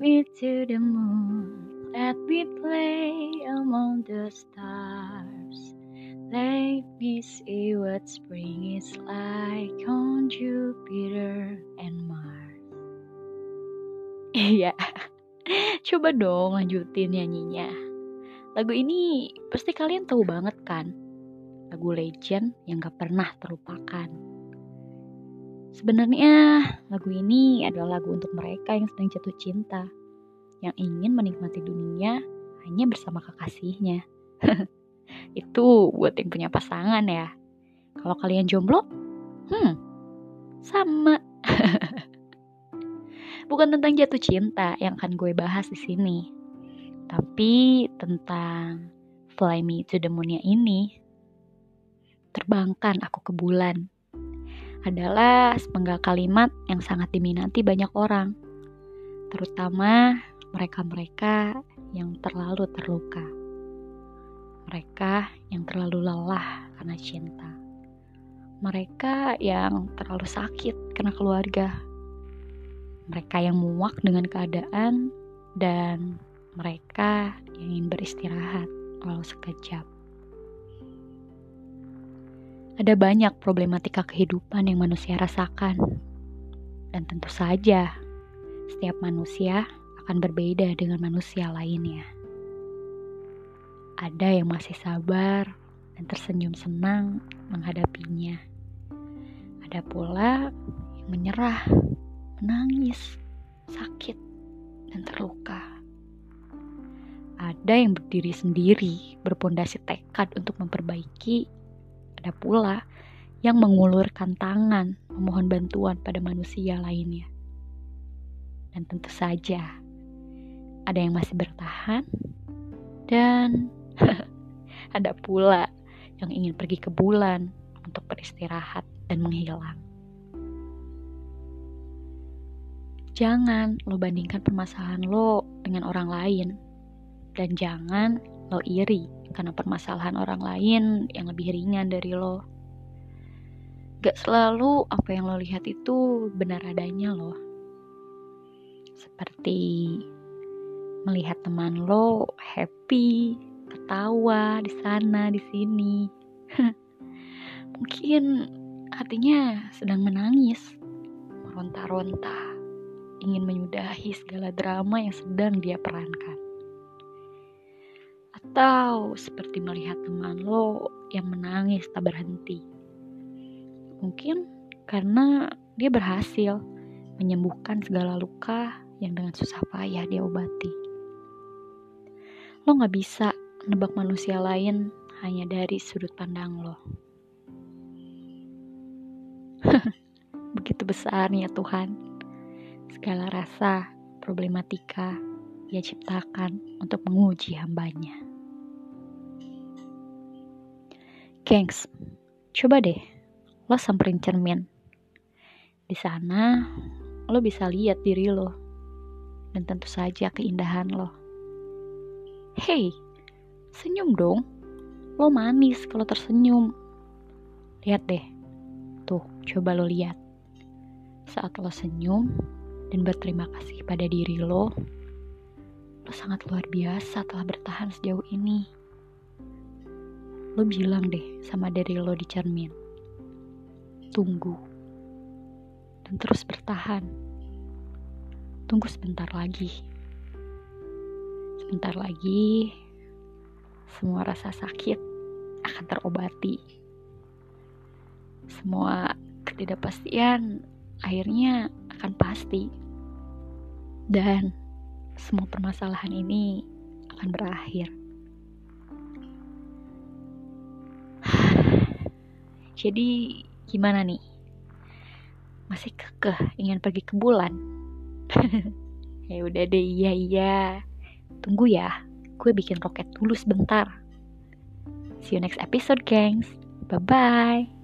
me to the moon. Let me play among the stars. Let me see what spring is like on Jupiter and Mars. Iya, coba dong lanjutin nyanyinya. Lagu ini pasti kalian tahu banget kan? Lagu legend yang gak pernah terlupakan. Sebenarnya lagu ini adalah lagu untuk mereka yang sedang jatuh cinta, yang ingin menikmati dunia hanya bersama kekasihnya. Itu buat yang punya pasangan ya. Kalau kalian jomblo, hmm, sama. Bukan tentang jatuh cinta yang akan gue bahas di sini, tapi tentang Fly Me to the Moon ini. Terbangkan aku ke bulan adalah sepenggal kalimat yang sangat diminati banyak orang, terutama mereka-mereka yang terlalu terluka. Mereka yang terlalu lelah karena cinta, mereka yang terlalu sakit karena keluarga, mereka yang muak dengan keadaan, dan mereka yang ingin beristirahat walau sekejap. Ada banyak problematika kehidupan yang manusia rasakan, dan tentu saja setiap manusia akan berbeda dengan manusia lainnya. Ada yang masih sabar dan tersenyum senang menghadapinya. Ada pula yang menyerah, menangis, sakit, dan terluka. Ada yang berdiri sendiri, berpondasi tekad untuk memperbaiki. Ada pula yang mengulurkan tangan, memohon bantuan pada manusia lainnya. Dan tentu saja, ada yang masih bertahan dan Ada pula yang ingin pergi ke bulan untuk beristirahat dan menghilang. Jangan lo bandingkan permasalahan lo dengan orang lain. Dan jangan lo iri karena permasalahan orang lain yang lebih ringan dari lo. Gak selalu apa yang lo lihat itu benar adanya lo. Seperti melihat teman lo happy ketawa di sana di sini. Mungkin hatinya sedang menangis meronta-ronta ingin menyudahi segala drama yang sedang dia perankan. Atau seperti melihat teman lo yang menangis tak berhenti. Mungkin karena dia berhasil menyembuhkan segala luka yang dengan susah payah dia obati lo gak bisa nebak manusia lain hanya dari sudut pandang lo. Begitu besarnya Tuhan, segala rasa, problematika ia ciptakan untuk menguji hambanya. Gengs, coba deh lo samperin cermin. Di sana lo bisa lihat diri lo dan tentu saja keindahan lo. Hey, Senyum dong. Lo manis kalau tersenyum. Lihat deh. Tuh, coba lo lihat. Saat lo senyum dan berterima kasih pada diri lo, lo sangat luar biasa telah bertahan sejauh ini. Lo bilang deh sama diri lo di cermin. Tunggu. Dan terus bertahan. Tunggu sebentar lagi. Sebentar lagi semua rasa sakit akan terobati. Semua ketidakpastian akhirnya akan pasti. Dan semua permasalahan ini akan berakhir. Jadi gimana nih? Masih kekeh ingin pergi ke bulan? ya udah deh, iya iya. Tunggu ya gue bikin roket dulu sebentar. See you next episode, gengs. Bye-bye.